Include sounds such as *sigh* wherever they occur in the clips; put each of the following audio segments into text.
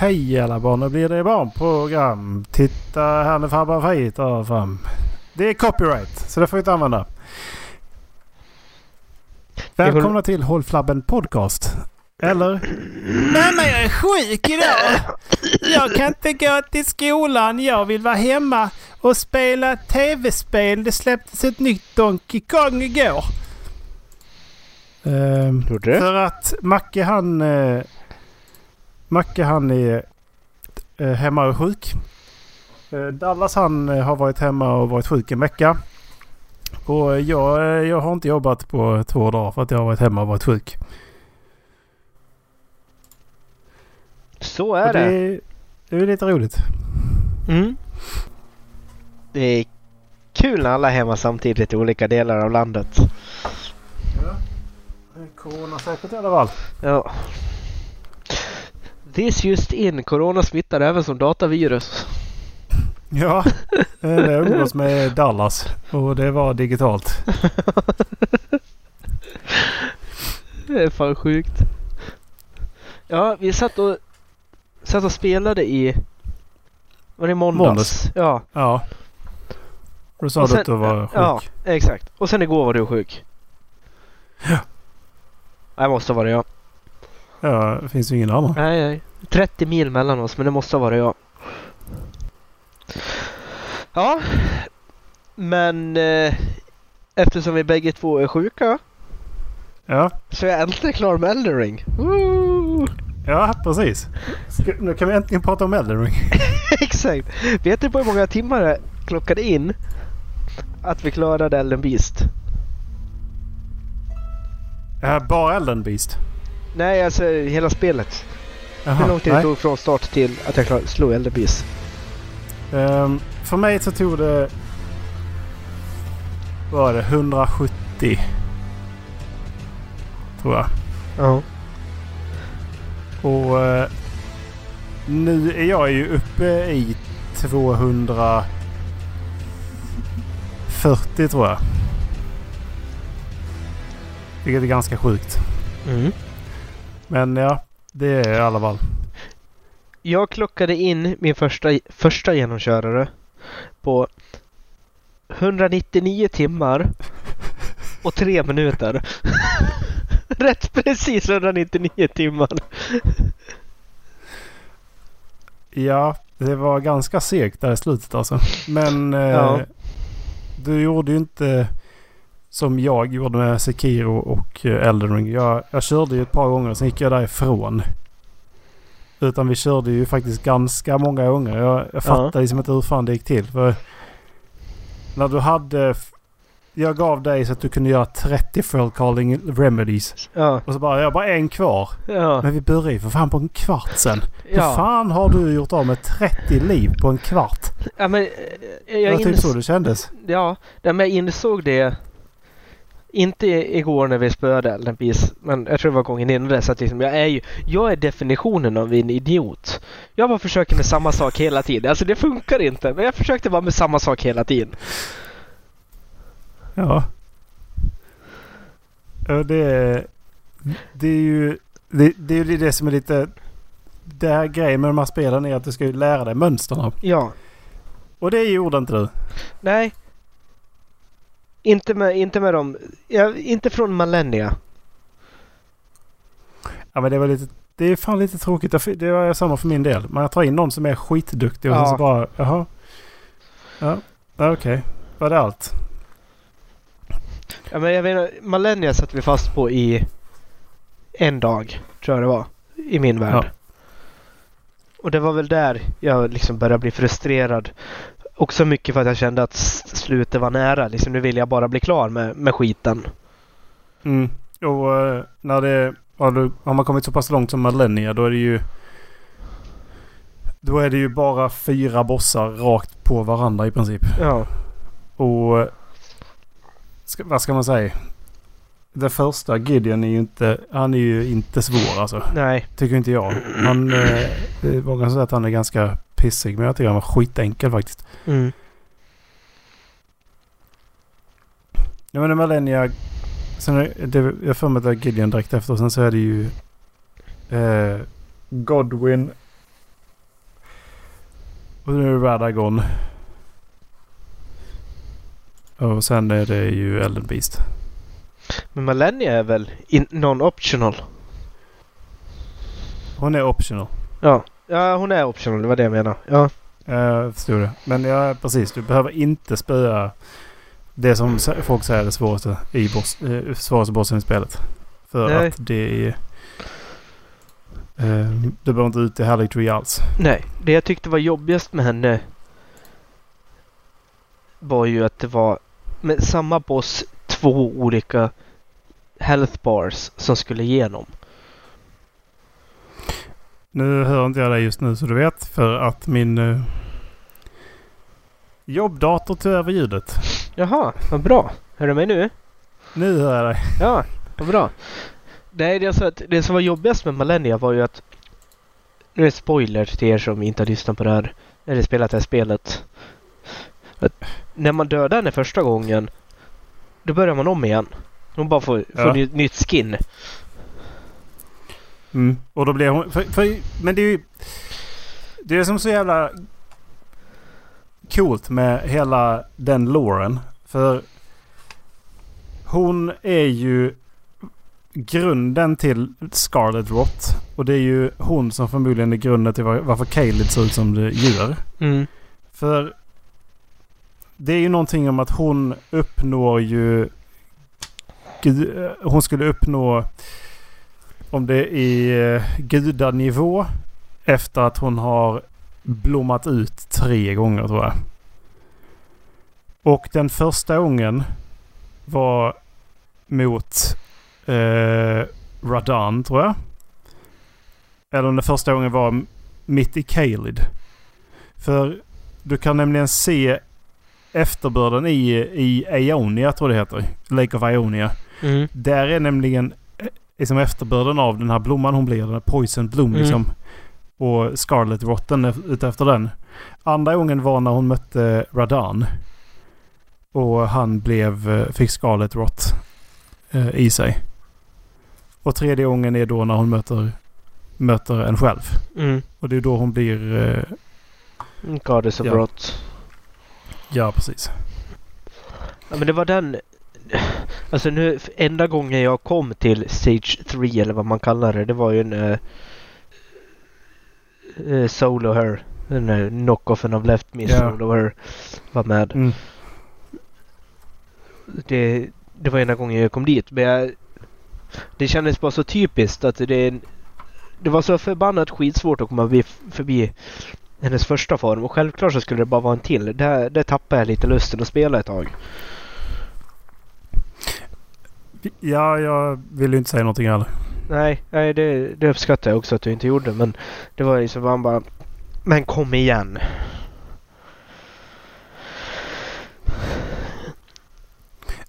Hej alla barn, nu blir det barnprogram. Titta här nu farbror Frej tar fram. Det är copyright, så det får vi inte använda. Välkomna till Håll Flabben Podcast. Eller? Mamma jag är sjuk idag. Jag kan inte gå till skolan. Jag vill vara hemma och spela tv-spel. Det släpptes ett nytt Donkey Kong igår. Ehm, Gjorde det? för att Macke han... Macke han är eh, hemma och sjuk. Eh, Dallas han eh, har varit hemma och varit sjuk en vecka. Och jag, eh, jag har inte jobbat på två dagar för att jag har varit hemma och varit sjuk. Så Och är det. det, det är lite roligt. Mm. Det är kul när alla är hemma samtidigt i olika delar av landet. Corona säkert i alla fall. Ja. This just in. Corona smittar även som datavirus. Ja, *laughs* jag umgås med Dallas och det var digitalt. *laughs* Det är fan sjukt. Ja, vi satt och, satt och spelade i... Var det måndags? Måndags. Ja, Ja. Då sa du sen- att du var sjuk. ja, exakt. Och sen igår var du sjuk. Ja. Det måste varit jag. Ja, det finns ju ingen annan. Nej, nej. 30 mil mellan oss, men det måste ha varit jag. Ja, men eh, eftersom vi bägge två är sjuka Ja, så är jag äntligen klar med Elden Ring. Woo! ja precis. Ska, nu kan vi äntligen prata om Elden Ring. *laughs* Exakt! Vet du på hur många timmar det klockade in att vi klarade Elden Beast? Ja, bara Elden Beast. Nej, alltså hela spelet. Jaha, hur lång tid det tog från start till att jag klar, slog Elden Beast? Ehm, för mig så tog det... Vad var det? 170. Tror jag. Ja. Och eh, nu är jag ju uppe i 240 tror jag. Vilket är ganska sjukt. Mm. Men ja, det är i alla fall. Jag klockade in min första, första genomkörare på 199 timmar och 3 minuter. *laughs* Rätt precis 199 timmar. Ja, det var ganska segt där i slutet alltså. Men eh, Ja. du gjorde ju inte som jag gjorde med Sekiro och eh, Elden Ring. Jag, jag körde ju ett par gånger sen gick jag därifrån. Utan vi körde ju faktiskt ganska många gånger. Jag, jag fattar liksom inte hur fan det gick till. För när du hade... Jag gav dig så att du kunde göra 30 full calling remedies. Ja, Och så bara, jag bara en kvar. ja, Men vi började ju för fan på en kvart sen. Hur fan har du gjort av med 30 liv på en kvart? ja men eh, Det jag, var typ ins- så det kändes. ja, men jag insåg det inte igår när vi spöade Elden Beast, men jag tror det var gången innan det. Så att liksom, jag, är ju, jag är definitionen av en idiot. Jag bara försöker med samma sak hela tiden. Alltså det funkar inte, men jag försökte bara med samma sak hela tiden. Ja. Ja, det är... Det är ju... Det, det är ju det som är lite... Det här grejen med de här spelen är att du ska ju lära dig mönstren. Ja, Och det gjorde inte du. nej. Inte med, inte med dem. Ja, inte från Millennia. Ja men det var lite... Det är fan lite tråkigt. Det var samma för min del. Man tar in någon som är skitduktig och Ja. så bara... Jaha. Ja, ja okej. Var det allt? Ja, men jag menar, Millennia satt vi fast på i en dag, tror jag det var. I min värld. Ja. Och det var väl där jag liksom började bli frustrerad. Också mycket för att jag kände att slutet var nära. Liksom, nu vill jag bara bli klar med, med skiten. Mm. Och eh, när det... Har, du, har man kommit så pass långt som Millennia då är det ju... Då är det ju bara fyra bossar rakt på varandra i princip. Ja, Och... Ska, vad ska man säga? Den första Gideon är ju inte... Han är ju inte svår alltså. nej. Tycker inte jag. Han... Eh, det ganska säga att han är ganska pissig. Men jag tycker han var skitenkel faktiskt. Mm. Jag menar Millennia... Sen är det, jag för mig att det är Gideon direkt efter. Och sen så är det ju... Eh, Godwin Och nu är det Radagon. Och sen är det ju Elden Beast. Men Malenia är väl non-optional? Hon är optional. Ja. Ja, hon är optional. Det var det jag menade. Ja. Jag förstod det. Men ja, precis. Du behöver inte spöa det som folk säger är det svåraste, i boss, eh, svåraste bossen i spelet. För Nej. att det är... Eh, du behöver inte ut i Hallig Tree alls. Nej, det jag tyckte var jobbigast med henne var ju att det var med samma boss två olika health bars som skulle igenom. Nu hör inte jag dig just nu så du vet. För att min eh, jobbdator tog över ljudet. Jaha, vad bra. Hör du mig nu? Nu hör jag dig. Ja, vad bra. Nej, det, är så att det som var jobbigast med Malenia var ju att... Nu är det spoiler till er som inte har lyssnat på det här. Eller spelat det här spelet. Att när man dödar henne första gången. Då börjar man om igen. Hon bara får, får Ja. ny, nytt skin. Mm. Och då blir hon... För, för, men det är ju... Det är som så jävla coolt med hela den loren. För hon är ju grunden till Scarlet Rot. Och det är ju hon som förmodligen är grunden till var- varför Caleb ser ut som det gör. Mm. För det är ju någonting om att hon uppnår ju och eh, hon skulle uppnå om det är eh, gudanivå efter att hon har blommat ut tre gånger tror jag. Och den första gången var mot eh, Radan tror jag. Eller om den första gången var mitt i Kalid. För du kan nämligen se efterbörden i, i Ionia tror jag det heter. Lake of Ionia. Mm. Där är nämligen eh, liksom efterbörden av den här blomman hon blir. Den här Poison Bloom Mm. liksom. Och Scarlet Rotten är ute efter den. Andra gången var när hon mötte Radan. Och han blev, eh, fick Scarlet Rot eh, i sig. Och tredje gången är då när hon möter, möter en själv. Mm. Och det är då hon blir... Eh, Goddess of Ja. Rot. ja, precis. Ja, men det var den... Alltså nu, enda gången jag kom till Stage 3 eller vad man kallar det, det var ju en... Uh, solo Her. Den där knockoffen av Left Me Ja. Solo Her var med. Mm. Det, det var enda gången jag kom dit. Men jag, det kändes bara så typiskt att det... Det var så förbannat skitsvårt att komma förbi, förbi hennes första form. Och självklart så skulle det bara vara en till. Där, där tappade jag lite lusten att spela ett tag. Ja, jag vill ju inte säga någonting heller. Nej, nej det, det uppskattar jag också att du inte gjorde. Men det var liksom man bara... Men kom igen!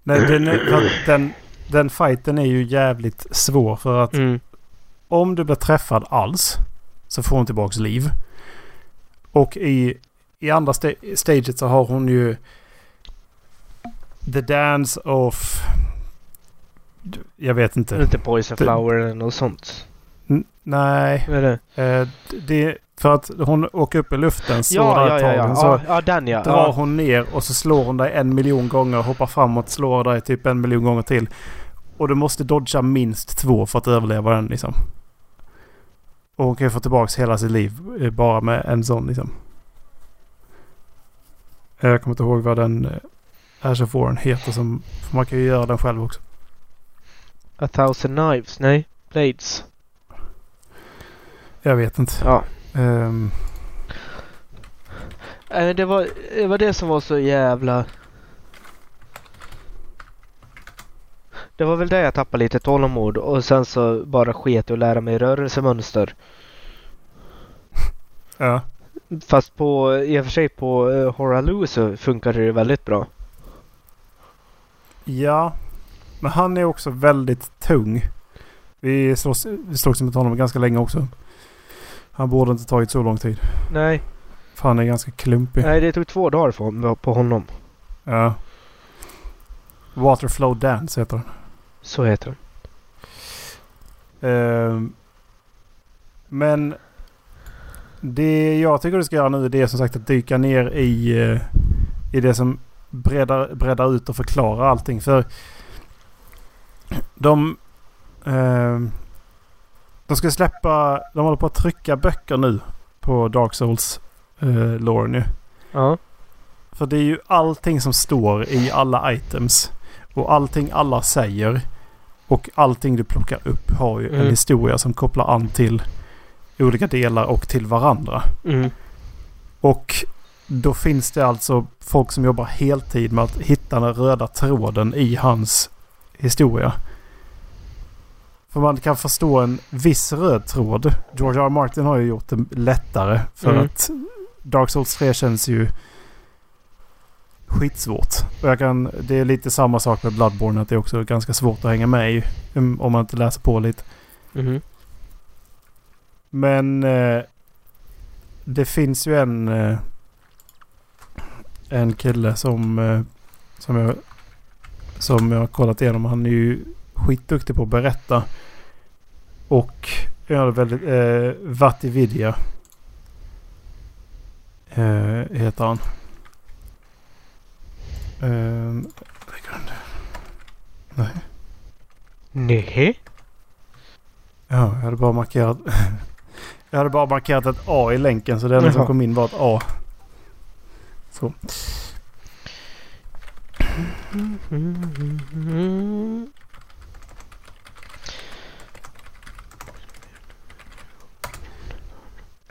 Nej, den, den, den fighten är ju jävligt svår för att Mm. om du blir träffad alls så får hon tillbaks liv. Och i, i andra sta- staget så har hon ju The Dance of... Jag vet inte. Inte Poison Flower eller något sånt. N- nej. Det? Eh, det, för att hon åker upp i luften, står Ja, där ja, ja, ja. Så ja. Den ja. drar hon ner och så slår hon dig en miljon gånger, hoppar framåt, slår dig typ en miljon gånger till. Och du måste dodga minst två för att överleva den liksom. Och hon kan ju få tillbaka hela sitt liv eh, bara med en sån liksom. Eh, Jag kommer inte ihåg vad den eh, of Warren heter som... För man kan ju göra den själv också. A thousand knives. Nej, blades. Jag vet inte. Ja. Eh, Det var, det var det som var så jävla... Det var väl där jag tappade lite tålamod och sen så bara sket att lära mig rörelsemönster. *laughs* ja. Fast på, i och för sig på uh, Horaloo så funkade det väldigt bra. Ja. Men han är också väldigt tung. Vi slåss, vi slogs mot honom ganska länge också. Han borde inte tagit så lång tid. Nej, För han är ganska klumpig. nej det tog två dagar för, på honom. Ja. Waterflow Dance heter den. Så heter den. Ehm, men Det jag tycker du ska göra nu det är som sagt att dyka ner i, eh, i det som breddar, breddar ut och förklarar allting. För de... Eh, de ska släppa... De håller på att trycka böcker nu på Dark Souls eh, lore nu. Ja. För det är ju allting som står i alla items. Och allting alla säger. Och allting du plockar upp har ju Mm. en historia som kopplar an till olika delar och till varandra. Mm. Och då finns det alltså folk som jobbar heltid med att hitta den röda tråden i hans historia. För man kan förstå en viss röd tråd. George R. R. Martin har ju gjort det lättare. För Mm. att Dark Souls 3 känns ju skitsvårt. Och jag kan, det är lite samma sak med Bloodborne. Att det är också ganska svårt att hänga med i. um, Om man inte läser på lite. Mhm. Men eh, det finns ju en eh, en kille som eh, som jag som jag har kollat igenom. Han är ju skitduktig på att berätta. Och gör väldigt eh, Vatividya. Eh, heter han. Eh, nej. Nej. Ja, jag hade bara markerat. *laughs* jag hade bara markerat ett A i länken så det enda som kom in var ett A. Så.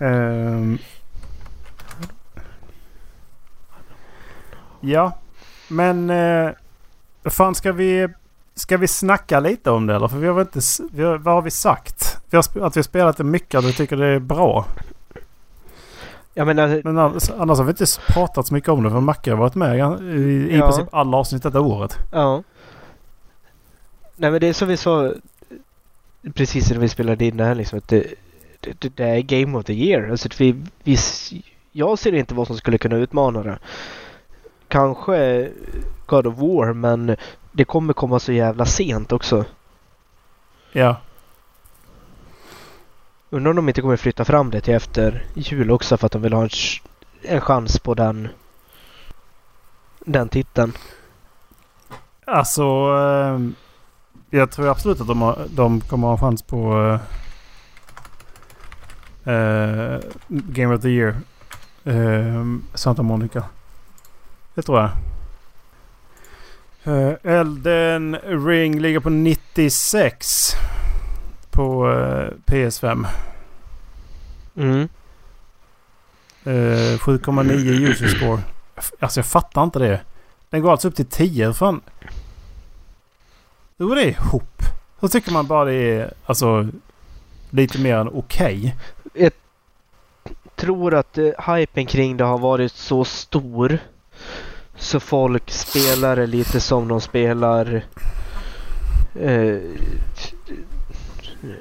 Ehm. Ja, men eh, fan ska vi ska vi snacka lite om det eller? För vi har väl inte, vi har, vad har vi sagt? Vi har, att vi har spelat det mycket och vi tycker det är bra. Jag menar, Men annars, har vi inte pratat så mycket om det för Macke har varit med i, i Ja. princip alla avsnitt detta året. ja. Nej men det är som vi sa precis när vi spelade in det här liksom att det, det, det, är Game of the Year. Alltså att vi, vi, jag ser inte vad som skulle kunna utmana det. Kanske God of War men det kommer komma så jävla sent också. Ja. Undrar om de inte kommer flytta fram det till efter jul också för att de vill ha en, ch- en chans på den den titeln. Alltså, ehm, jag tror absolut att de, har, de kommer ha en chans på eh, eh Game of the Year. Ehm, Santa Monica. Det tror jag. Uh, Elden Ring ligger på 96 på eh, PS5. Mm. Eh, 7,9 user score. Alltså jag fattar inte det. Den går alltså upp till 10. Hur fan? Hur går det ihop? Hur tycker man bara det är alltså lite mer än okej? tror att eh, hypen kring det har varit så stor så folk spelar det lite som de spelar eh,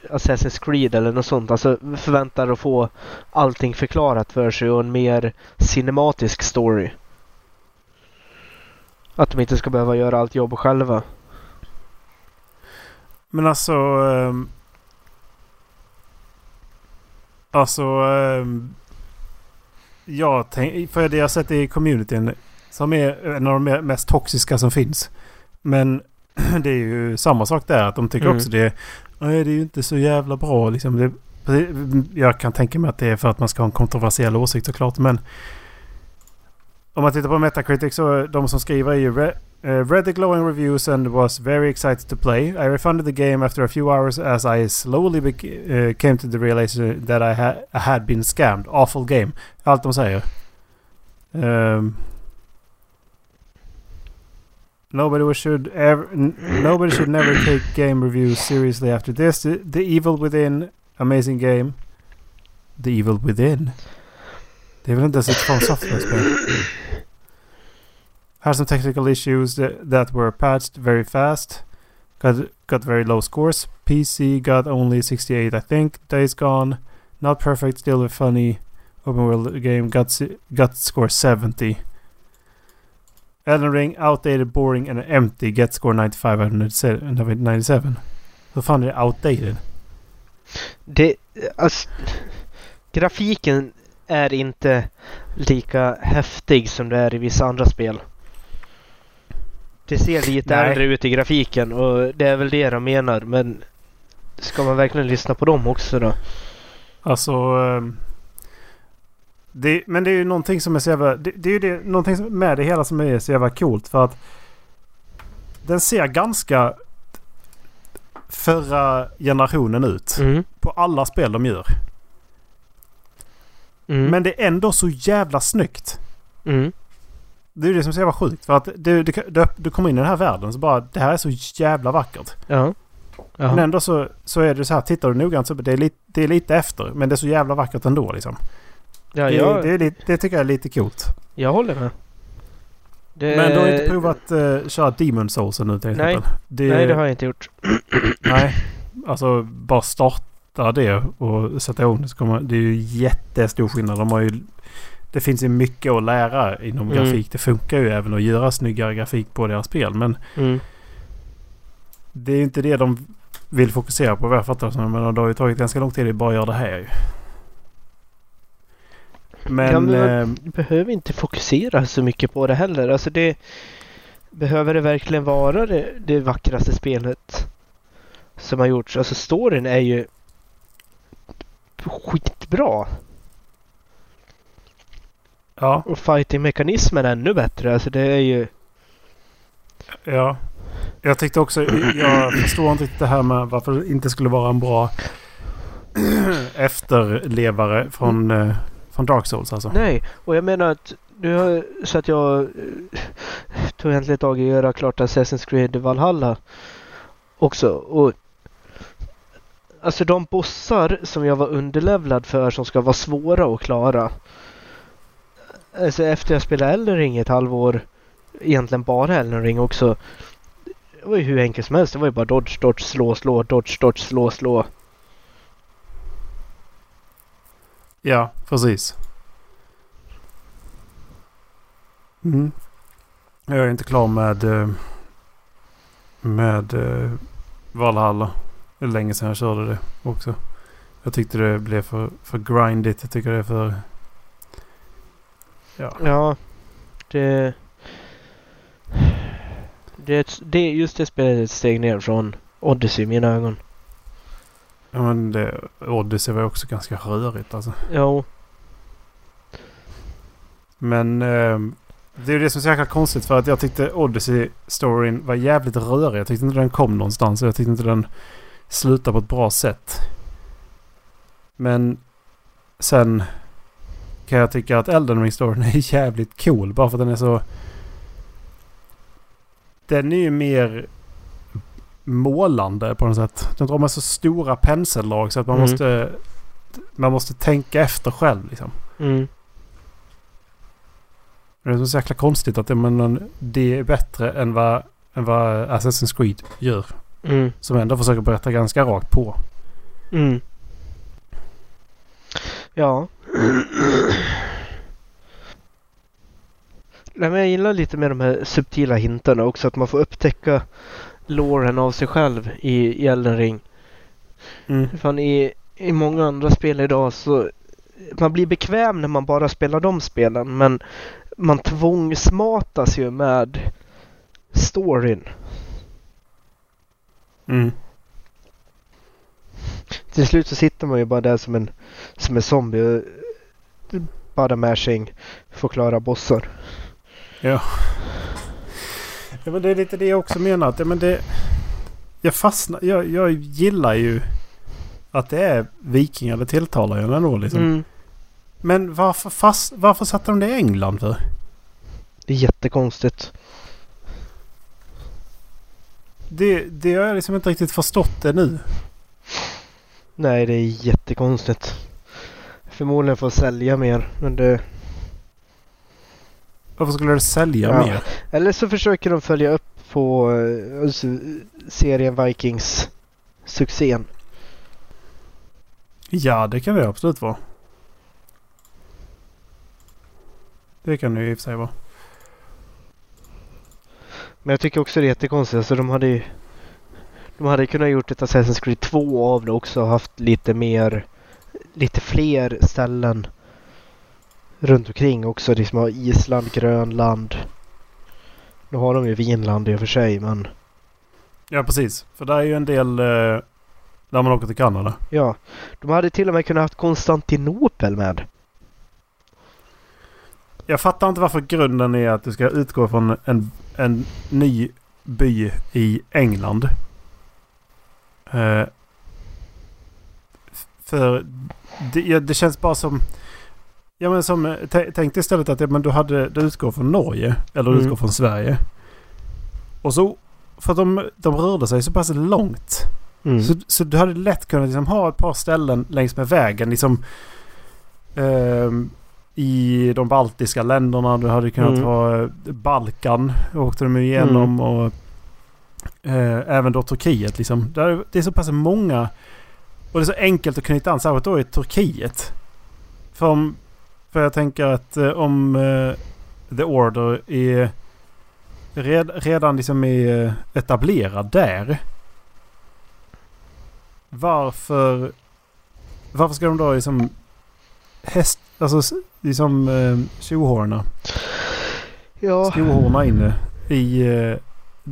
Assassin's Creed eller något sånt. Alltså förväntar att få allting förklarat för sig och en mer cinematisk story. Att de inte ska behöva göra allt jobb själva. Men alltså... ehm, alltså... Um, jag tänk, för det jag sett i communityn som är en av de me- mest toxiska som finns. Men *clears throat* det är ju samma sak där. Att de tycker Mm. också det. Nej, det är ju inte så jävla bra liksom. Det, jag kan tänka mig att det är för att man ska ha en kontroversiell åsikt såklart. Men om man tittar på Metacritic så de som skriver är ju re, eh, uh, read the glowing reviews and was very excited to play. I refunded the game after a few hours as I slowly uh, came to the realization that I, ha- I had been scammed. Awful game. Allt de säger. Um, nobody should ever, n- nobody should never take game reviews seriously after this. The, the Evil Within, amazing game. The Evil Within. Det är väl inte ens ett från software-spel? Had some technical issues that, that were patched very fast. Got got very low scores. PC got only 68, I think. Days Gone, not perfect, still a funny open world game. Got got score 70. Elden Ring, outdated, boring and empty. Get score 95 out of 97. Hur fan är det outdated? Det, alltså, grafiken är inte lika häftig som det är i vissa andra spel. Det ser lite Nej. äldre ut i grafiken och det är väl det de menar men ska man verkligen lyssna på dem också då? Alltså... ehm, Det, men det är ju någonting som är så jävla... Det, det är ju det, någonting som- med det hela som är så jävla coolt för att den ser ganska förra generationen ut. Mm. På alla spel de gör. Mm. Men det är ändå så jävla snyggt. Mm. Det är ju det som är så jävla sjukt. För att du, du, du, du kommer in i den här världen så bara det här är så jävla vackert. Ja. Men Ja. ändå så, så är det så här, tittar du noggrant så det är, lite, det är lite efter. Men det är så jävla vackert ändå liksom. Ja det, jag, det, är lite, det tycker jag är lite coolt. jag håller med. Det, Men du har inte provat uh, köra Demon Souls nu till Nej. exempel? Det, Nej, det har jag inte gjort. *clears throat* nej. Alltså bara starta det och sätta igång det så kommer Det är ju jättestor skillnad. De har ju, det finns ju mycket att lära inom Mm. grafik. Det funkar ju även att göra snyggare grafik på deras spel. Men Mm. det är inte det de vill fokusera på vad jag fattar det som. Men det har ju tagit ganska lång tid att bara göra det här ju. Men... Ja, men eh, Du behöver inte fokusera så mycket på det heller. Alltså det... Behöver det verkligen vara det, det vackraste spelet som har gjorts? Alltså storyn är ju skitbra. ja, Och fighting-mekanismen är ännu bättre. Alltså det är ju... ja. Jag tyckte också... Jag förstår inte det här med varför det inte skulle vara en bra *clears throat* efterlevare från, eh, från Dark Souls alltså. Nej, och jag menar att du har, så att jag eh, tog äntligen tag i att göra klart Assassin's Creed Valhalla också. Och Alltså de bossar som jag var underlevlad för som ska vara svåra att klara. Alltså efter jag spelade Elden Ring ett halvår, egentligen bara Elden Ring också. Det var ju hur enkelt som helst. Det var ju bara dodge, dodge, slå, slå, dodge, dodge, slå, slå. Ja, precis. Mm. Jag är inte klar med, eh, med eh, Valhalla. Det är länge sedan jag körde det också. Jag tyckte det blev för, för grindigt. Jag tycker det är för... Ja. Ja, det... Det det just det spelet är ett steg ner från Odyssey i mina ögon ja men det, Odyssey var också ganska rörigt alltså. Jo, Men eh, det är ju det som är så jäkla konstigt för att jag tyckte Odyssey-storyn var jävligt rörig. Jag tyckte inte den kom någonstans. Jag tyckte inte den slutade på ett bra sätt. Men sen kan jag tycka att Elden Ring-storyn är *laughs* jävligt cool. Bara för att den är så... Den är ju mer målande på något sätt. Den drar med så stora penseldrag så att man Mm. måste... Man måste tänka efter själv liksom. mm, Det är så jäkla konstigt att det, men, det är bättre än vad, än vad Assassin's Creed gör. mm, Som ändå försöker berätta ganska rakt på. mm. Ja. Nej, men jag gillar lite med de här subtila hintarna också. Att man får upptäcka låren av sig själv i, i Elden Ring. Mm. Fan, i, I många andra spel idag så man blir bekväm när man bara spelar de spelen men man tvångsmatas ju med storyn. Mm. Till slut så sitter man ju bara där som en, som en zombie och bara mashing får klara bossar. Ja. Ja men det är lite det jag också menar. Att, ja, men det, jag fastnar. Jag, jag gillar ju att det är vikingar. Det tilltalar ju ändå liksom. Mm. Men varför, fast, varför satte de det i England för? Det är jättekonstigt. Det, det har jag liksom inte riktigt förstått det nu. Nej, det är jättekonstigt. Förmodligen för att sälja mer. Men det... Varför skulle det sälja Ja. mer? Eller så försöker de följa upp på eh, alltså, serien Vikings succén. Ja, det kan det absolut vara. Det kan det ju i och för sig vara. Men jag tycker också det är jättekonstigt. Alltså de hade ju... De hade kunnat gjort ett Assassin's Creed 2 av det också och haft lite mer... Lite fler ställen. Runt omkring också. Liksom har Island, Grönland. Nu har de ju Vinland i och för sig men Ja precis. För det är ju en del eh, där man åker till Kanada. ja. De hade till och med kunnat haft Konstantinopel med. Jag fattar inte varför grunden är att du ska utgå från en, en ny by i England. Eh, för det, det känns bara som... Ja men som... eh, tä- Tänk istället att ja, men du, hade, du utgår från Norge. Eller du Mm. utgår från Sverige. Och så... För att de, de rörde sig så pass långt. Mm. Så, så du hade lätt kunnat liksom ha ett par ställen längs med vägen. Liksom, ehm, I de baltiska länderna. Du hade kunnat Mm. ha eh, Balkan. Åkte de igenom. Och eh, även då Turkiet. Liksom. Där, det är så pass många. Och det är så enkelt att knyta an. Särskilt då i Turkiet. För, om, för jag tänker att eh, om eh, The Order är red, redan liksom är eh, etablerad där. Varför... Varför ska de då liksom... Häst... Alltså liksom eh, tjohorna. Ja, Skohorna inne i... Eh,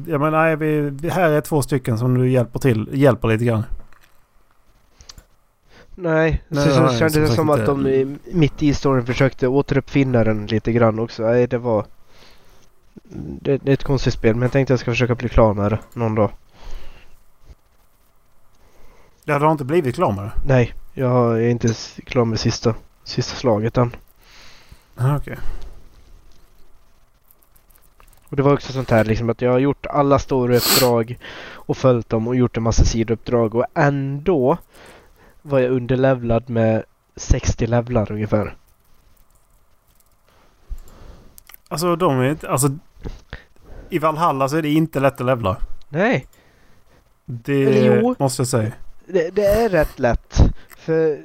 jag menar, nej, vi- här är två stycken som du hjälper till. Hjälper lite grann. Nej. Nej, så, så nej, kändes som det som att inte. de i- mitt i storyn försökte återuppfinna den lite grann också. Nej, det var... Det, det är ett konstigt spel men jag tänkte jag ska försöka bli klar med det någon dag. Ja, du har inte blivit klar med det? Nej, jag är inte klar med sista, sista slaget än. Ah, Okej. Och det var också sånt här liksom att jag har gjort alla storyuppdrag och följt dem och gjort en massa sidouppdrag och ändå var jag underlevlad med 60 levlar ungefär. Alltså de är inte... Alltså... I Valhalla så är det inte lätt att levla. Nej, Det jo. måste jag säga. det, det är rätt lätt. För eh,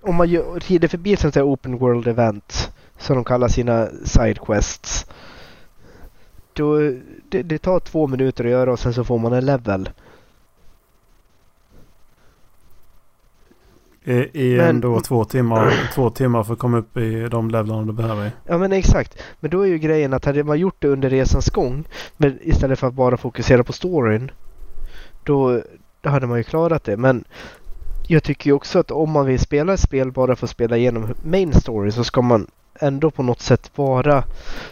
om man gör- rider förbi ett sånt här open world event som de kallar sina sidequests. Då, det, det tar två minuter att göra och sen så får man en level. I, i Men- ändå två timmar, två timmar för att komma upp i de levlarna du behöver. Ja men exakt. Men då är ju grejen att hade man gjort det under resans gång men istället för att bara fokusera på storyn då, då hade man ju klarat det. Men jag tycker ju också att om man vill spela ett spel bara för att spela igenom main story så ska man ändå på något sätt vara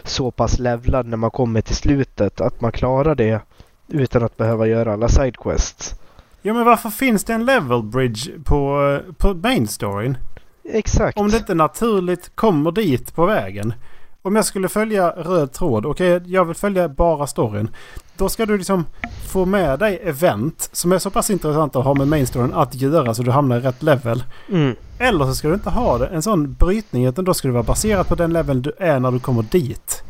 så pass levlad när man kommer till slutet att man klarar det utan att behöva göra alla sidequests. Ja men varför finns det en level bridge på, eh, på main storyn? Exakt. Om det inte naturligt kommer dit på vägen. Om jag skulle följa röd tråd. Okej, jag vill följa bara storyn. Då ska du liksom få med dig event som är så pass intressant att ha med main storyn att göra så du hamnar i rätt level. Mm. Eller så ska du inte ha det, en sån brytning utan då ska det vara baserat på den level du är när du kommer dit.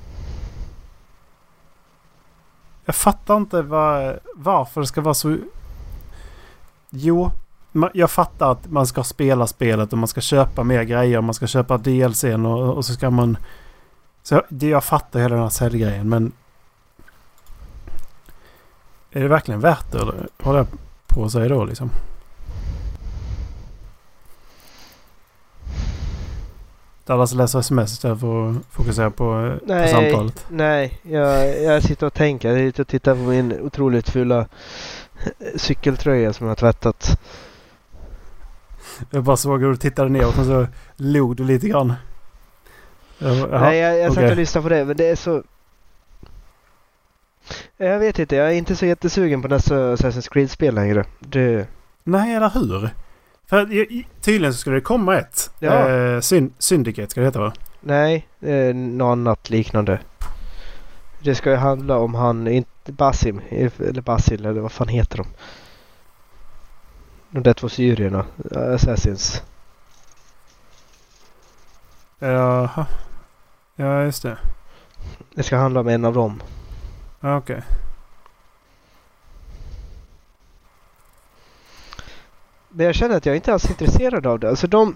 Jag fattar inte var, varför det ska vara så... Jo, jag fattar att man ska spela spelet och man ska köpa mer grejer. Man ska köpa DLCn och, och så ska man... Så det, jag fattar hela den här säljgrejen men... Är det verkligen värt det? Eller håller jag på att säga då liksom? Dallas läser sms istället för att fokusera på, eh, på Nej. samtalet. Nej, jag, jag sitter och tänker. Jag sitter och tittar på min otroligt fula cykeltröja som jag har tvättat. Jag bara såg hur du tittade ner och så log du lite grann. Jaha, Nej, jag, jag satt okej. och lyssnade på det, men det är så... Jag vet inte, jag är inte så jättesugen på nästa Assassin's Creed-spel längre. Det... Nej, eller hur? För tydligen så skulle det komma ett. Ja. Eh, syn- Syndicate ska det heta va? Nej, är något annat liknande. Det ska ju handla om han, inte Basim, eller Basil, eller vad fan heter de? De där två syrierna, Assassins. Jaha. Ja, just det. Det ska handla om en av dem. Okej. Men jag känner att jag inte alls är intresserad av det. Alltså de...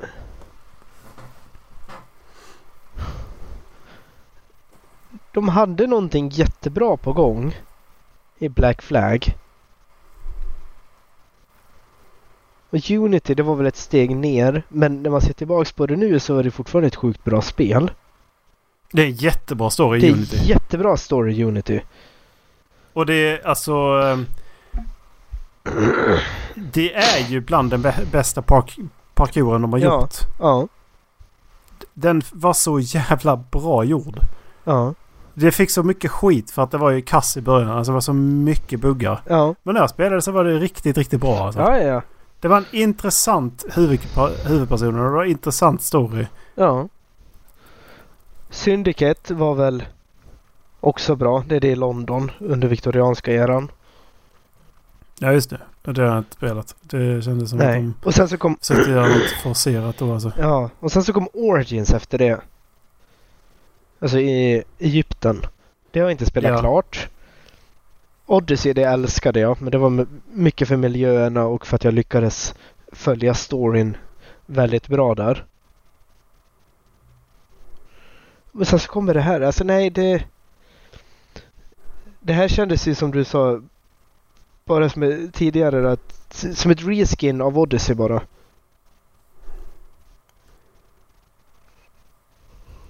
De hade någonting jättebra på gång i Black Flag. Och Unity det var väl ett steg ner men när man ser tillbaks på det nu så är det fortfarande ett sjukt bra spel. Det är en jättebra story Det i är Unity. jättebra story i Unity. Och det är alltså... ehm, Det är ju bland den bä- bästa park parkouren de har Ja. gjort. Ja. Den var så jävla bra gjord. Ja. Det fick så mycket skit för att det var ju kass i början. Alltså det var så mycket buggar. Ja. Men när jag spelade så var det riktigt, riktigt bra. Alltså. Ja, ja. Det var en intressant huvudpa- huvudperson och det var en intressant story. Ja. Syndicate var väl också bra. Det är det i London under viktorianska eran. Ja just det. Det har jag inte spelat. Det kändes som att Nej. de Och sen så kom försökte göra något forcerat då alltså. Ja, och sen så kom Origins efter det. Alltså i Egypten. Det har jag inte spelat Ja. klart. Odyssey det älskade jag, men det var mycket för miljöerna och för att jag lyckades följa storyn väldigt bra där. Men sen så kommer det här. Alltså nej, det... Det här kändes ju som du sa bara som tidigare att, som ett reskin av Odyssey bara.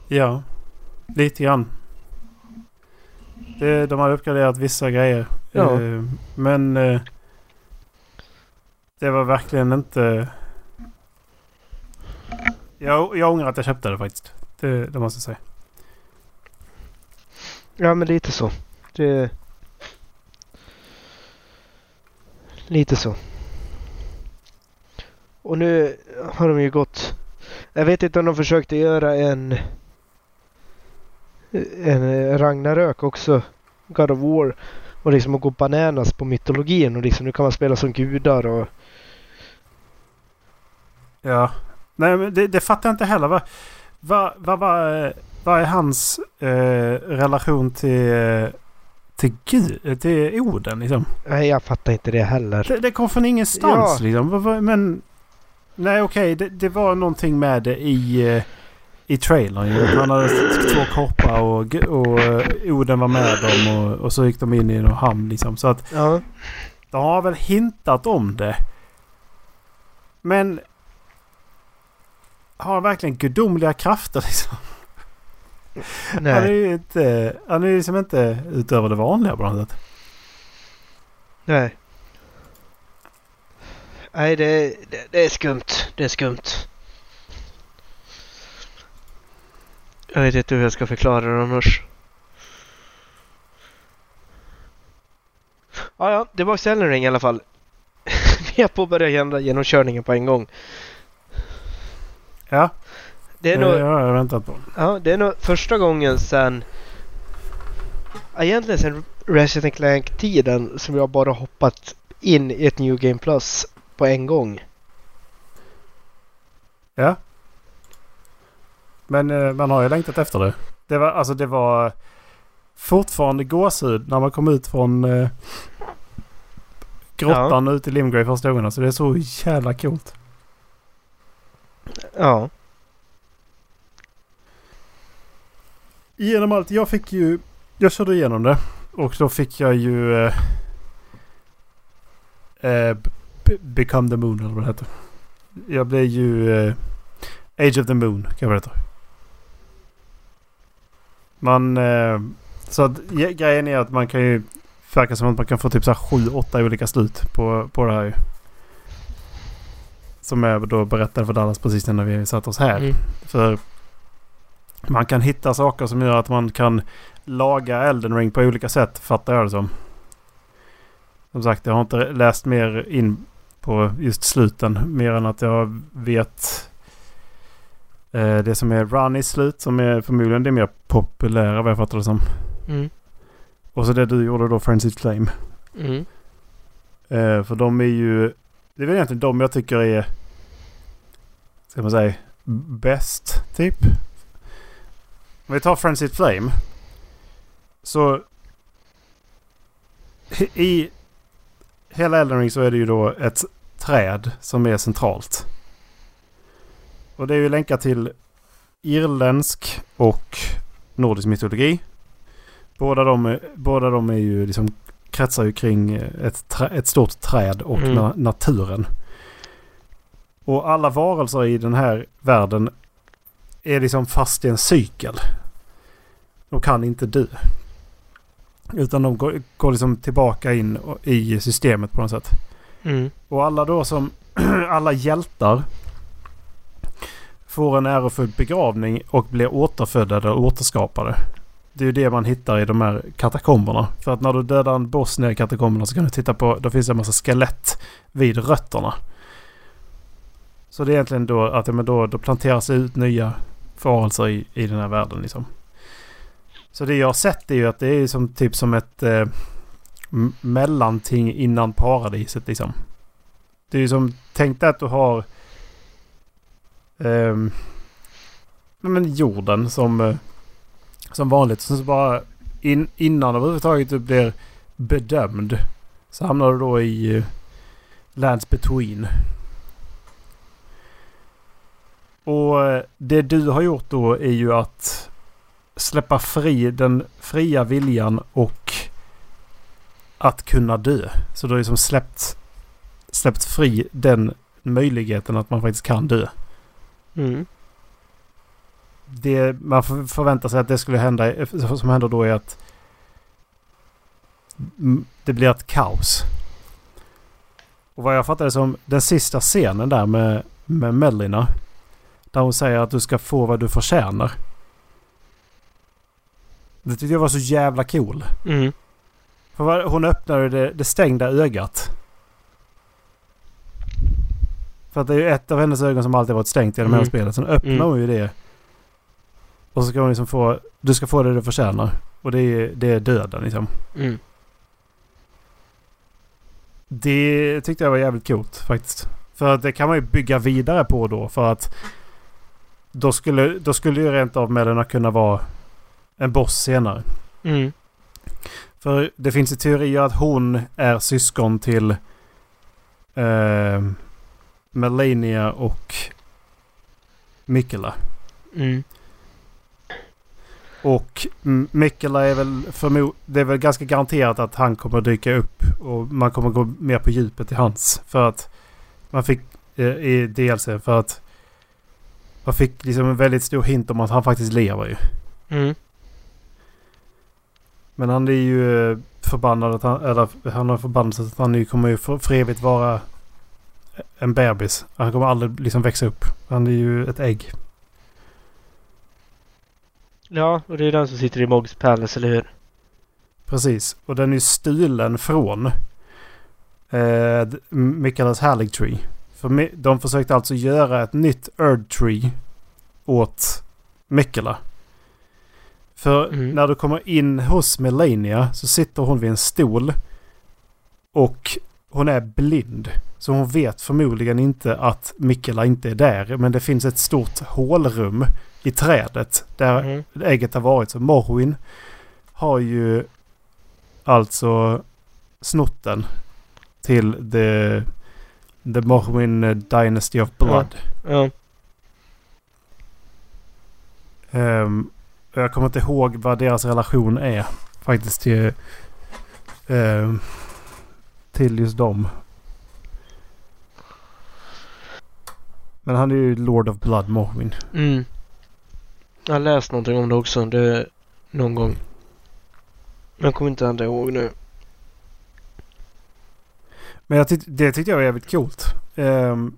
Ja, lite grann. Det, de har uppgraderat vissa grejer. Ja. Eh, men eh, det var verkligen inte... Jag, jag ångrar att jag köpte det faktiskt. Det, det måste jag säga. Ja, men lite så. Det... Lite så. Och nu har de ju gått... Jag vet inte om de försökte göra en... En Ragnarök också. God of War. Och liksom att gå bananas på mytologin och liksom nu kan man spela som gudar och... Ja. Nej, men det, det fattar jag inte heller. Vad vad vad vad vad är hans eh, relation till, eh, till Gud, till Oden liksom? Nej, jag fattar inte det heller. Det, det kom från ingenstans Ja. liksom. Men... Nej okej, det, det var någonting med det i, eh, i trailern ju. Han hade två koppar och, och eh, Oden var med dem och, och så gick de in i någon hamn liksom. Så att Ja. de har väl hintat om det. Men... Har han verkligen gudomliga krafter liksom? Han är Nej. ju inte... Han är ju liksom inte utöver det vanliga på något sätt. Nej. Nej, det, det, det är skumt. Det är skumt. Jag vet inte hur jag ska förklara det annars. Ja, ja, det var Elden Ring i alla fall. *laughs* Vi har påbörjat genom- genomkörningen på en gång. Ja, Det är det nog... har jag väntat på. Ja, det är nog första gången sen... Egentligen sen Resident Clank-tiden som jag bara hoppat in i ett New Game Plus på en gång. Ja. Men eh, man har ju längtat efter det. Det var, alltså det var fortfarande gåshud när man kom ut från eh, grottan ut i Limgrave första gången. Så det är så jävla coolt. Ja. Genom allt. Jag fick ju... Jag körde igenom det. Och då fick jag ju... Eh, eh, Become the Moon eller vad det heter. Jag blev ju... Eh, Age of the Moon kan det heta. Man... Eh, så att, grejen är att man kan ju... Verkar som att man kan få typ så här sju, åtta olika slut på, på det här ju. Som jag då berättade för Dallas precis när vi satt oss här. Mm. För man kan hitta saker som gör att man kan laga Elden Ring på olika sätt, fattar jag det som. Som sagt, jag har inte läst mer in på just sluten. Mer än att jag vet det som är Runnys slut som är förmodligen det mer populära vad jag fattar det som. Mm. Och så det du gjorde då, Frenzied Flame. Mm. Eh, för de är ju... Det är väl egentligen de jag tycker är... Ska man säga? Bäst, typ. Om vi tar Frenzied Flame. Så... I hela Elden Ring så är det ju då ett träd som är centralt. Och det är ju länkat till irländsk och nordisk mytologi. Båda de, båda de är ju liksom kretsar ju kring ett, trä, ett stort träd och Mm. na, naturen. Och alla varelser i den här världen är liksom fast i en cykel. De kan inte dö. Utan de går, går liksom tillbaka in i systemet på något sätt. Mm. Och alla då som... *clears throat* alla hjältar får en ärofull begravning och blir återfödda eller återskapade. Det är ju det man hittar i de här katakomberna. För att när du dödar en boss nere i katakomberna så kan du titta på... Då finns det en massa skelett vid rötterna. Så det är egentligen då att ja, men då, då planteras det ut nya varelser i, i den här världen liksom. Så det jag har sett är ju att det är som typ som ett eh, mellanting innan paradiset liksom. Det är ju som, tänk dig att du har eh, men jorden som, eh, som vanligt. Så bara in, innan överhuvudtaget du blir bedömd så hamnar du då i eh, Lands Between. Och eh, det du har gjort då är ju att släppa fri den fria viljan och att kunna dö. Så du har liksom släppt, släppt fri den möjligheten att man faktiskt kan dö. Mm. Det man förväntar sig att det skulle hända, som händer då är att det blir ett kaos. Och vad jag fattade som den sista scenen där med, med Melina. Där hon säger att du ska få vad du förtjänar. Det tyckte jag var så jävla cool. Mm. För hon öppnade det, det stängda ögat. För att det är ju ett av hennes ögon som alltid varit stängt genom mm. hela spelet. Sen öppnar mm. hon ju det. Och så ska hon liksom få... Du ska få det du förtjänar. Och det är, det är döden liksom. Mm. Det tyckte jag var jävligt coolt faktiskt. För att det kan man ju bygga vidare på då. För att då skulle, då skulle ju rent av Melina kunna vara en boss senare. Mm. För det finns ju teorier att hon är syskon till eh, Melania och Mikela. Mm. Och Mikela är väl förmo Det är väl ganska garanterat att han kommer dyka upp. Och man kommer gå mer på djupet i hans. För att man fick eh, i DLC för att man fick liksom en väldigt stor hint om att han faktiskt lever ju. Mm. Men han är ju förbannad att han, eller han har förbannat att han kommer ju för, för evigt vara en bebis. Han kommer aldrig liksom växa upp. Han är ju ett ägg. Ja, och det är den som sitter i Mogs Palace, eller hur? Precis. Och den är stulen från eh, Michaelas Hallig Tree. För de försökte alltså göra ett nytt Erd Tree åt Mikela. För mm. när du kommer in hos Melania så sitter hon vid en stol. Och hon är blind. Så hon vet förmodligen inte att Mikela inte är där. Men det finns ett stort hålrum i trädet där mm. ägget har varit. Så Morwin har ju alltså snott den till the, the Morwin Dynasty of Blood. Ja. ja. Um, jag kommer inte ihåg vad deras relation är faktiskt till, uh, till just dem. Men han är ju Lord of Blood Morwin. Mm. Jag har läst någonting om det också. Det någon gång. Jag kommer inte ändå ihåg nu. Men jag tyck, det tyckte jag var jävligt coolt. Um,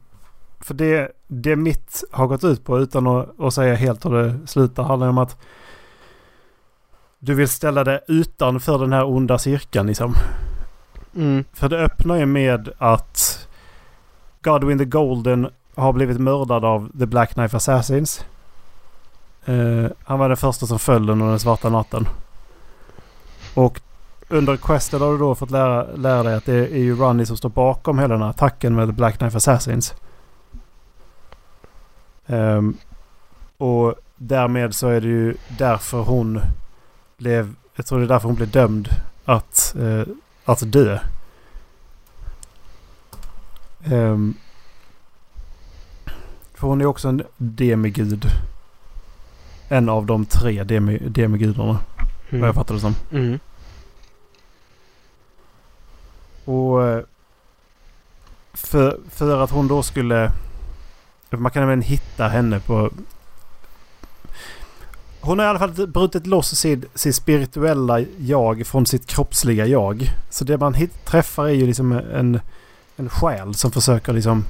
för det, det mitt har gått ut på utan att, att säga helt hur det slutar handlar om att du vill ställa dig utanför den här onda cirkeln liksom. Mm. För det öppnar ju med att Godwin the Golden har blivit mördad av The Black Knife Assassins. Uh, han var den första som föll under den svarta natten. Och under questet har du då fått lära, lära dig att det är ju Runny som står bakom hela den här attacken med The Black Knife Assassins. Um, och därmed så är det ju därför hon blev... Jag tror det är därför hon blev dömd att, uh, att dö. Um, för hon är också en demigud. En av de tre demi, demigudarna. Mm. Vad jag fattar det som. Mm. Och eh, för, för att hon då skulle... Man kan även hitta henne på... hon har i alla fall brutit loss sin, sin spirituella jag från sitt kroppsliga jag. Så det man hit, träffar är ju liksom en, en själ som försöker liksom...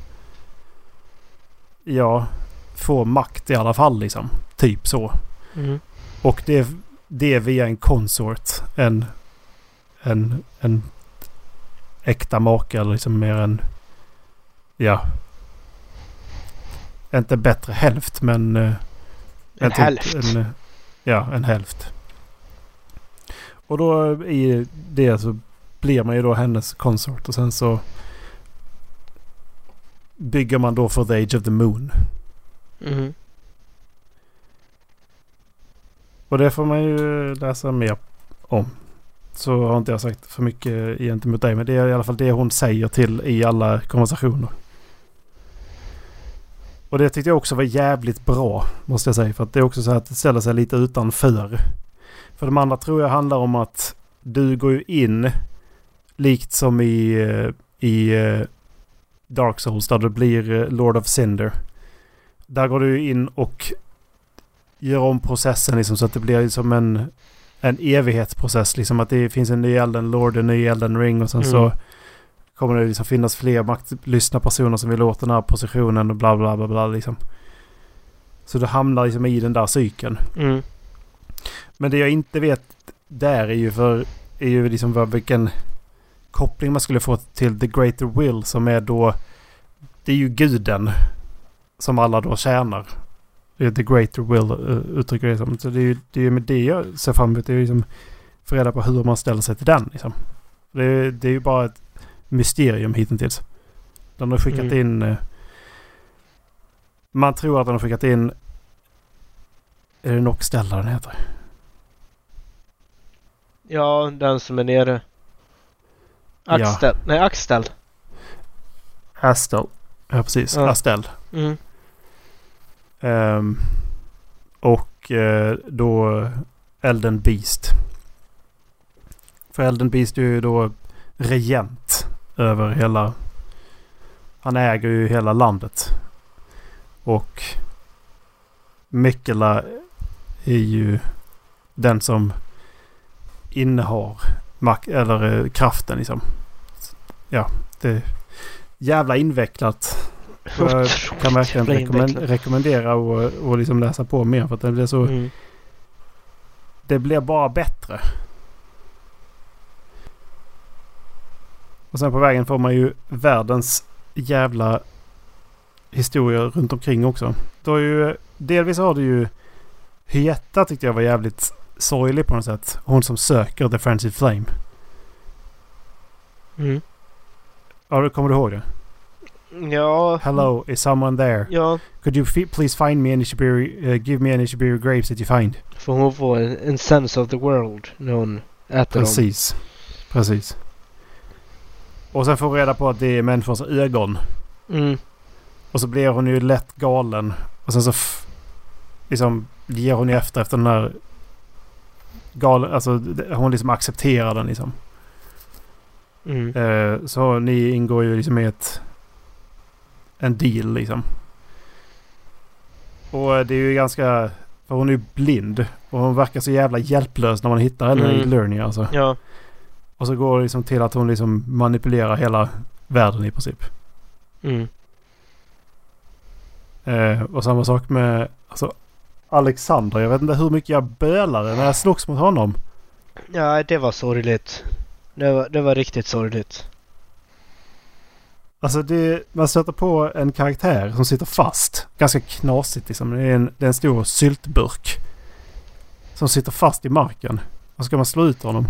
Ja, få makt i alla fall liksom. Typ så. Mm. Och det, det är via en konsort. En, en, en äkta make eller liksom mer en... Ja. Inte bättre hälft men... En typ hälft. En, ja, en hälft. Och då i det så blir man ju då hennes konsort och sen så bygger man då för The Age of the Moon. Mm. Och det får man ju läsa mer om. Så har inte jag sagt för mycket gentemot dig. Men det är i alla fall det hon säger till i alla konversationer. Och det tyckte jag också var jävligt bra. Måste jag säga. För att det är också så att det ställer sig lite utanför. För de andra tror jag handlar om att du går ju in. Likt som i, eh, i eh, Dark Souls. Där du blir eh, Lord of Cinder. Där går du in och gör om processen liksom så att det blir som en, en evighetsprocess. Liksom att det finns en ny Elden Lord, en ny Elden Ring och sen Mm. så kommer det liksom finnas fler maktlystna personer som vill åt den här positionen och bla bla bla bla liksom. Så du hamnar liksom i den där cykeln. Mm. Men det jag inte vet där är ju för är ju liksom vilken koppling man skulle få till The Greater Will som är då det är ju guden som alla då tjänar. Det är The Greater Will uh, uttrycker det som. Så det är ju det är med det jag ser fram emot. Det är ju liksom få reda på hur man ställer sig till den liksom. Det är, det är ju bara ett mysterium hittills. Den har skickat Mm. in... eh, man tror att den har skickat in... Är det Noxstella den heter? Ja, den som är nere. Ja. Axtel. Nej, Axtel. Astel. Ja, precis. Ja. Astel. Mm. Ehm, och eh, då Elden Beast. För Elden Beast är ju då regent över hela... Han äger ju hela landet. Och Mikkela är ju den som innehar mak- eller eh, kraften liksom. Ja, det är jävla invecklat. *laughs* Jag kan verkligen rekommend- rekommendera och, och liksom läsa på mer för att det blir så... Mm. Det blir bara bättre. Och sen på vägen får man ju världens jävla historia runt omkring också. Då är ju, delvis har du ju Hyetta tyckte jag var jävligt sorglig på något sätt. Hon som söker The Frenzy Flame. Mm. Ja, du- kommer du ihåg det? Ja. Hello, is someone there? Ja, Could you please find me any Shibiri, uh, give me any Shibiri graves that you find? för hon får en, en sense of the world när hon äter dem. Precis. Precis. Och sen får vi reda på att det är människors ögon. Mm. Och så blir hon ju lätt galen. Och sen så liksom ger hon ju efter efter den här galen. Alltså hon liksom accepterar den liksom. Mm. Eh, så ni ingår ju liksom i ett en deal liksom. Och eh, det är ju ganska... För hon är ju blind. Och hon verkar så jävla hjälplös när man hittar henne i Mm. Learning alltså. Ja. Och så går det liksom till att hon liksom manipulerar hela världen i princip. Mm. Eh, och samma sak med alltså, Alexander. Jag vet inte hur mycket jag bölade när jag slogs mot honom. Ja, det var sorgligt. Det var, det var riktigt sorgligt. Alltså det, man stöter på en karaktär som sitter fast. Ganska knasigt liksom. Det är en, det är en stor syltburk. Som sitter fast i marken. Och så ska man slå ut honom.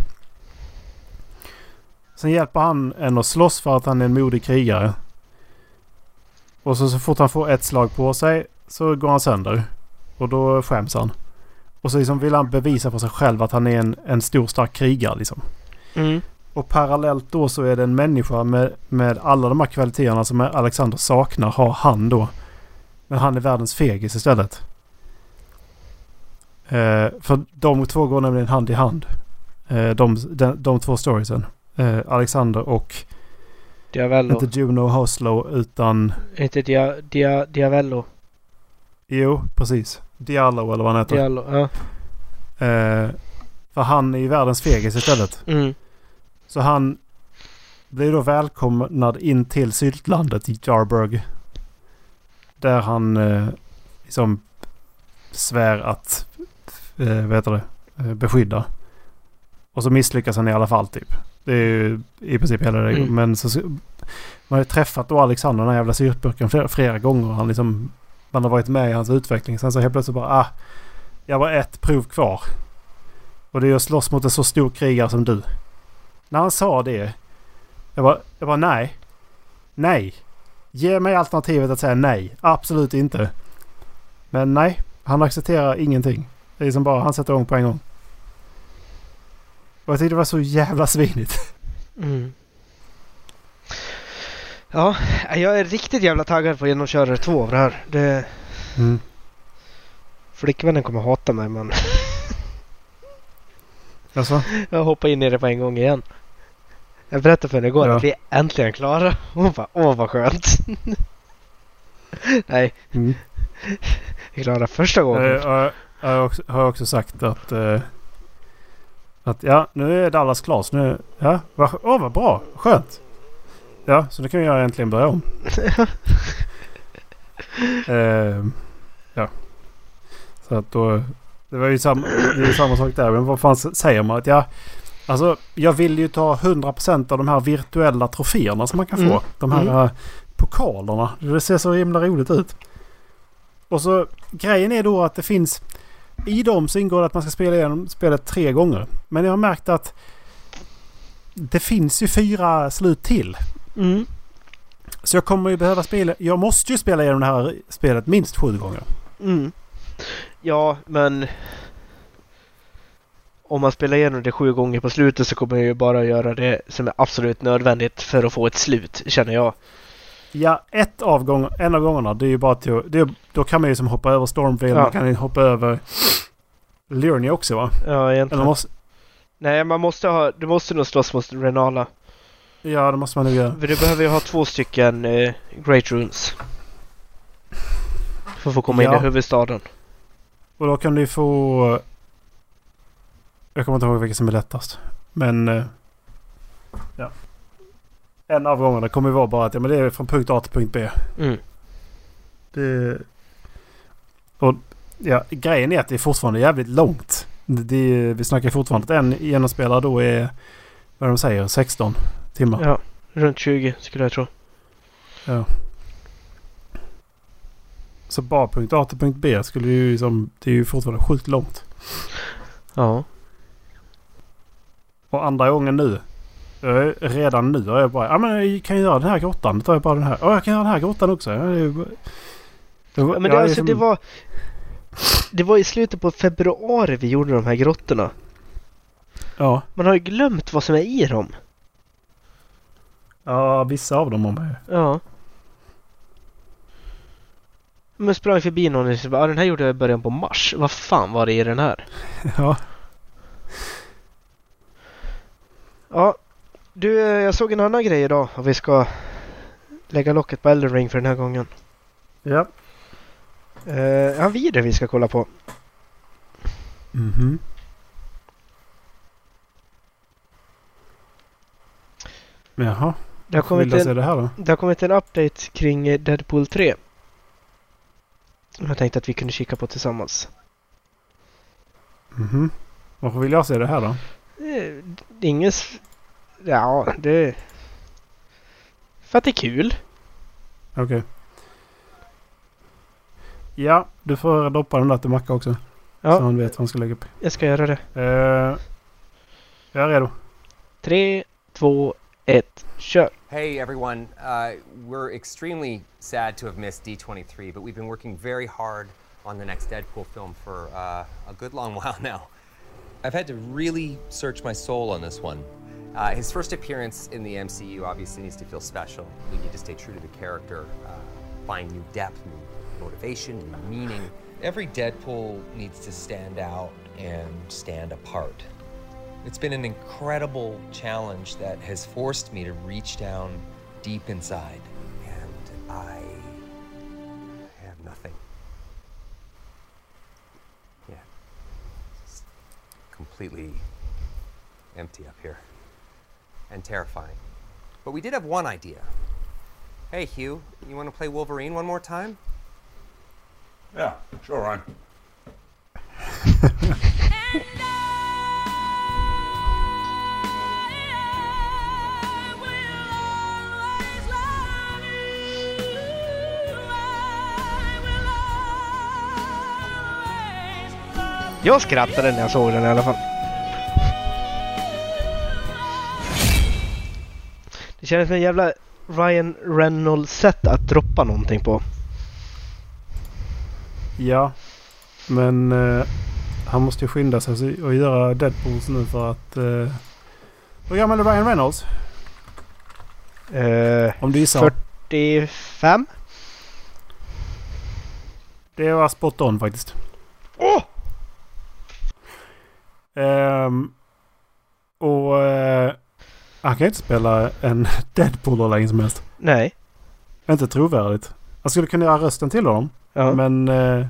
Sen hjälper han en att slåss för att han är en modig krigare. Och så, så fort han får ett slag på sig så går han sönder. Och då skäms han. Och så liksom vill han bevisa för sig själv att han är en, en stor stark krigare liksom. Mm. Och parallellt då så är det en människa med, med alla de här kvaliteterna som Alexander saknar har han då. Men han är världens fegis istället. Eh, för de två går nämligen hand i hand. Eh, de, de, de två storiesen. Eh, Alexander och Diavello. inte Juno Hoslow utan... Inte dia, dia, Diavello. Jo, precis. Diallo eller vad han heter. Diallo, ja. Eh, för han är ju världens fegis istället. Mm. Så han blir då välkomnad in till syltlandet i Jarburg. Där han eh, liksom svär att eh, vad heter det, eh, beskydda. Och så misslyckas han i alla fall typ. Det är ju i princip hela det. Mm. Men så, man har ju träffat då Alexander, den här jävla syltburken flera, flera gånger. Han liksom, man har varit med i hans utveckling. Sen så helt plötsligt bara ah, jag var ett prov kvar. Och det är att slåss mot en så stor krigare som du. När han sa det. Jag bara, jag bara nej. Nej. Ge mig alternativet att säga nej. Absolut inte. Men nej. Han accepterar ingenting. Det är som bara han sätter igång på en gång. Och jag tyckte det var så jävla svinigt. Mm. Ja, jag är riktigt jävla taggad på att genomköra två av det här. Det, Mm. flickvännen kommer hata mig men *laughs* Alltså? jag hoppar in i det på en gång igen. Jag berättade för henne igår Ja. att vi är äntligen klara. Hon bara åh vad skönt. *laughs* Nej, Mm. vi är klara första Jag, gången. jag, jag har också, har också sagt att... eh, att ja, nu är Dallas klar. Så nu, ja, vad, åh, vad bra. Skönt. Ja, så nu kan jag äntligen börja om. *laughs* Eh, ja. Så att då... Det var ju samma, det är samma sak där. Men vad fan säger man? Att ja, alltså jag vill ju ta 100% av de här virtuella troféerna som man kan få. Mm. De här Mm. eh, pokalerna. Det ser så himla roligt ut. Och så grejen är då att det finns... I dem så ingår det att man ska spela igenom spelet tre gånger. Men jag har märkt att det finns ju fyra slut till. Mm. Så jag kommer ju behöva spela... Jag måste ju spela igenom det här spelet minst sju gånger. Mm. Ja, men om man spelar igenom det sju gånger på slutet så kommer jag ju bara göra det som är absolut nödvändigt för att få ett slut, känner jag. Ja, ett av gång, en av gångerna det är ju bara till det, är- Då kan man ju som hoppa över Stormville. Ja. Man kan ju hoppa över Liurnia också va? Ja, egentligen. Eller måste, Nej, man måste ha, du måste nog slåss mot Renala. ja, det måste man nog göra. För du behöver ju ha två stycken eh, Great Runes. För att få komma in Ja. i huvudstaden. Och då kan du få... Jag kommer inte ihåg vilket som är lättast. Men... Ja. En av gångerna kommer ju vara bara att ja, men det är från punkt A till punkt B. Mm. Det... Och ja, grejen är att det är fortfarande jävligt långt. Det, det, vi snackar fortfarande att en genomspelare då är... Vad de säger? 16 timmar. Ja, runt 20 skulle jag tro. Så bara punkt A till punkt B skulle ju som... Det är ju fortfarande sjukt långt. Ja. Och andra gången nu. Jag är, redan nu har jag bara... Ja men jag kan göra den här grottan. Då tar jag bara den här. Ja jag kan göra den här grottan också. Ja, det, är bara- det, var- Ja, men jag det, alltså, som- det var... Det var i slutet på februari vi gjorde de här grottorna. Ja. Man har ju glömt vad som är i dem. Ja vissa av dem har man ju. Ja. Men sprang förbi någon och bara, ah, den här gjorde jag i början på mars. Vad fan var det i den här? *laughs* Ja. Ja, du, jag såg en annan grej idag och vi ska lägga locket på Elden Ring för den här gången. Ja. Uh, en video vi ska kolla på. Mhm. Jaha. Det har, kommit jag se en, det här då? det har kommit en update kring Deadpool 3. Jag tänkte att vi kunde kika på tillsammans. Mhm. Varför vill jag se det här då? Eh, Det är ingen... Ja, det... För att det är kul. Okej. Ja, du får doppa den där till Macka också. Så Ja, han vet vad han ska lägga upp. jag ska göra det. Uh, jag är redo. Tre, två, ett, kör! Hey everyone, uh, we're extremely sad to have missed D23, but we've been working very hard on the next Deadpool film for uh, a good long *laughs* while now. I've had to really search my soul on this one. Uh, his first appearance in the MCU obviously needs to feel special. We need to stay true to the character, uh, find new depth, new motivation, new meaning. Every Deadpool needs to stand out and stand apart. It's been an incredible challenge that has forced me to reach down deep inside. And I have nothing. Yeah. Completely empty up here and terrifying. But we did have one idea. Hey, Hugh, you want to play Wolverine one more time? Yeah, sure, Ryan. Jag skrattade när jag såg den i alla fall. Kändes som en jävla Ryan Reynolds sätt att droppa någonting på. Ja. Men eh, han måste ju skynda sig och göra Deadpools nu för att... Eh, hur gammal är Ryan Reynolds? Eh, Om du gissar. 45? Det var spot on faktiskt. Åh! Ehm, och eh, han kan inte spela en *laughs* Deadpool hur länge som helst. Nej. Inte trovärdigt. Han skulle kunna göra rösten till honom. Ja. Men eh,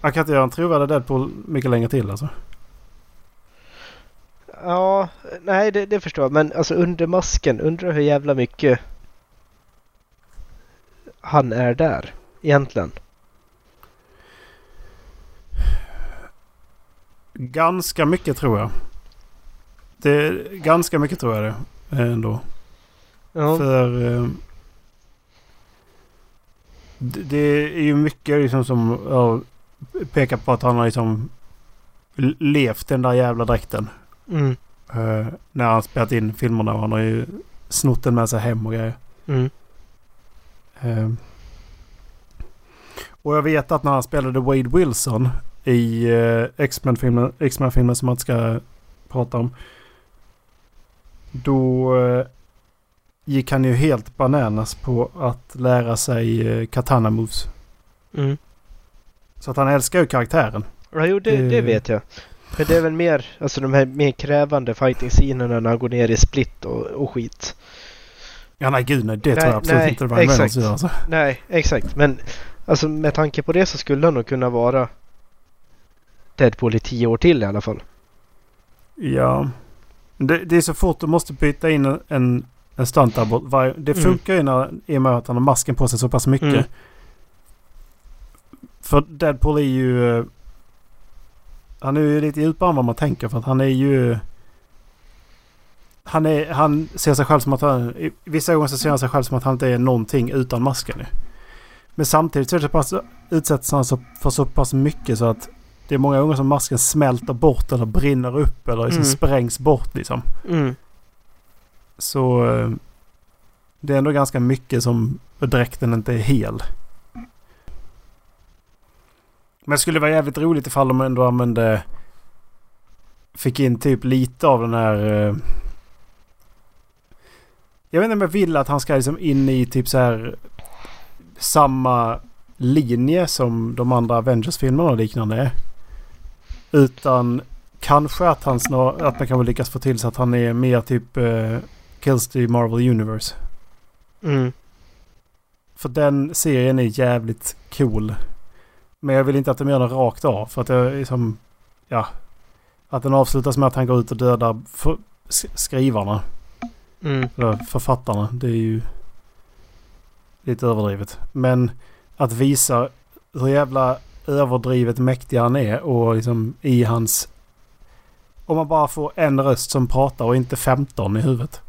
han kan inte göra en trovärdig Deadpool mycket längre till alltså. Ja, nej det, det förstår jag. Men alltså under masken, undrar hur jävla mycket han är där egentligen. Ganska mycket tror jag. Det, ganska mycket tror jag det är ändå. Ja. För eh, det, det är ju mycket liksom som ja, pekar på att han har liksom levt den där jävla dräkten. Mm. Eh, när han spelat in filmerna. och Han har ju snott den med sig hem och grejer. Mm. Eh, och jag vet att när han spelade Wade Wilson i eh, X-Men-filmen X-Men-filmen som man inte ska prata om. Då eh, gick han ju helt bananas på att lära sig eh, katana moves. Mm. Så att han älskar ju karaktären. Ja, jo, det, det Eh. vet jag. Men det är väl mer, alltså de här mer krävande fighting-scenerna när han går ner i split och, och skit. Ja nej gud nej det Nej, tror jag absolut nej, inte Ryan Reynolds exakt. gör. Alltså. Nej, exakt. Men alltså med tanke på det så skulle han nog kunna vara Deadpool i tio år till i alla fall. Ja. Det, det är så fort du måste byta in en, en, en stunt double. Var, det Mm. funkar ju när, i och med att han har masken på sig så pass mycket. Mm. För Deadpool är ju... eh, Han är ju lite djupare än vad man tänker för att han är ju... Han, är, han ser sig själv som att han... Vissa gånger så ser han sig själv som att han inte är någonting utan masken. Men samtidigt så är det så pass, utsätts han så, för så pass mycket så att det är många gånger som masken smälter bort eller brinner upp eller liksom Mm. sprängs bort liksom. Mm. Så eh, det är ändå ganska mycket som dräkten inte är hel. Men det skulle vara jävligt roligt ifall de ändå använde... Fick in typ lite av den här... eh, Jag vet inte om jag vill att han ska liksom in i typ så här samma linje som de andra Avengers-filmerna och liknande är. Utan kanske att han snar, att man kan väl lyckas få till så att han är mer typ uh, Kills the Marvel Universe. Mm. För den serien är jävligt cool. Men jag vill inte att de gör den rakt av. För att jag är som... Ja. Att den avslutas med att han går ut och dödar för, sk- skrivarna. Mm. Eller författarna. Det är ju lite överdrivet. Men att visa hur jävla överdrivet mäktig han är och liksom i hans... Om man bara får en röst som pratar och inte 15 i huvudet.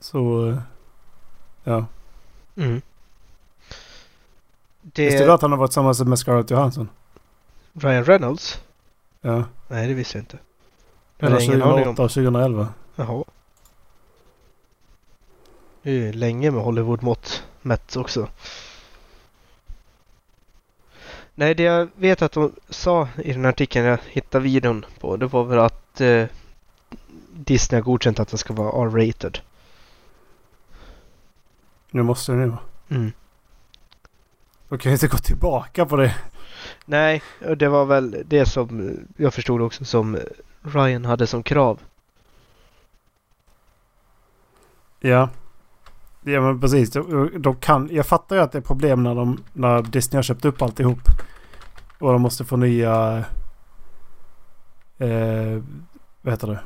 Så... eh, Ja. Mm. Visste du Det... att han har varit tillsammans med Scarlett Johansson? Ryan Reynolds? Ja. Nej, det visste jag inte. Det Mellan jag ingen aning 2008 om. och 2011. Jaha. Det är ju länge med Hollywood-mått mätt också. Nej, det jag vet att de sa i den artikeln jag hittade videon på, det var väl att eh, Disney har godkänt att den ska vara R-rated. Nu måste det nu vara. Mm. Då kan jag inte gå tillbaka på det. Nej, och det var väl det som jag förstod också som Ryan hade som krav. Ja. Ja men precis. De, de kan, jag fattar ju att det är problem när, de, när Disney har köpt upp alltihop. Och de måste få nya... Eh, vad heter det?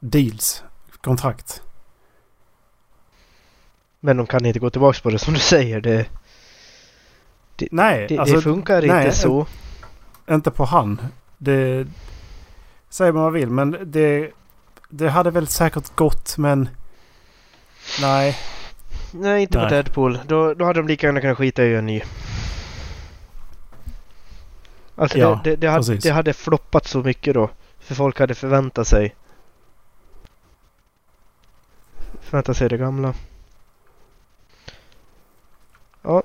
Deals. Kontrakt. Men de kan inte gå tillbaka på det som du säger. Det, Nej, det, alltså, det funkar nej, inte så. inte på han. Det säger man vad vill men det, det hade väl säkert gått men nej. Nej, inte på Nej. Deadpool. Då, då hade de lika gärna kunnat skita i en ny. Alltså Ja, det, det, det, hade, det hade floppat så mycket då. För folk hade förväntat sig. Förväntat sig det gamla. Ja.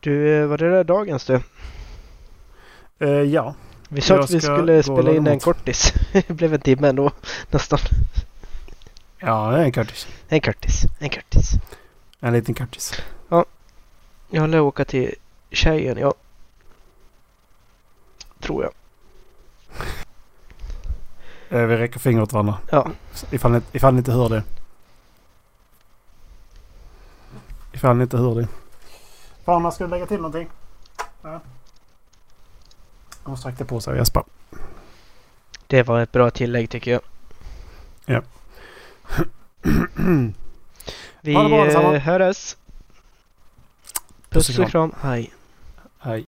Du, eh, var det där dagens det? Eh, ja, Vi sa att vi skulle spela in en kortis. *laughs* det blev en timme ändå. *laughs* Nästan. ja en Curtis. En kortis. En kortis. En liten Curtis. Jag lär åka till tjejen, ja. Tror jag. *laughs* Eh, vi räcker finger åt varandra. Ja. Ifall ni, ifall ni inte hör det. Ifall ni inte hör det. Fan, man ska lägga till någonting? Ja. Hon sträckte på sig och gäspade. Det var ett bra tillägg tycker jag. *clears throat* *clears throat* Vi Ha det bra eh, hörs. Puss och kram. Hej.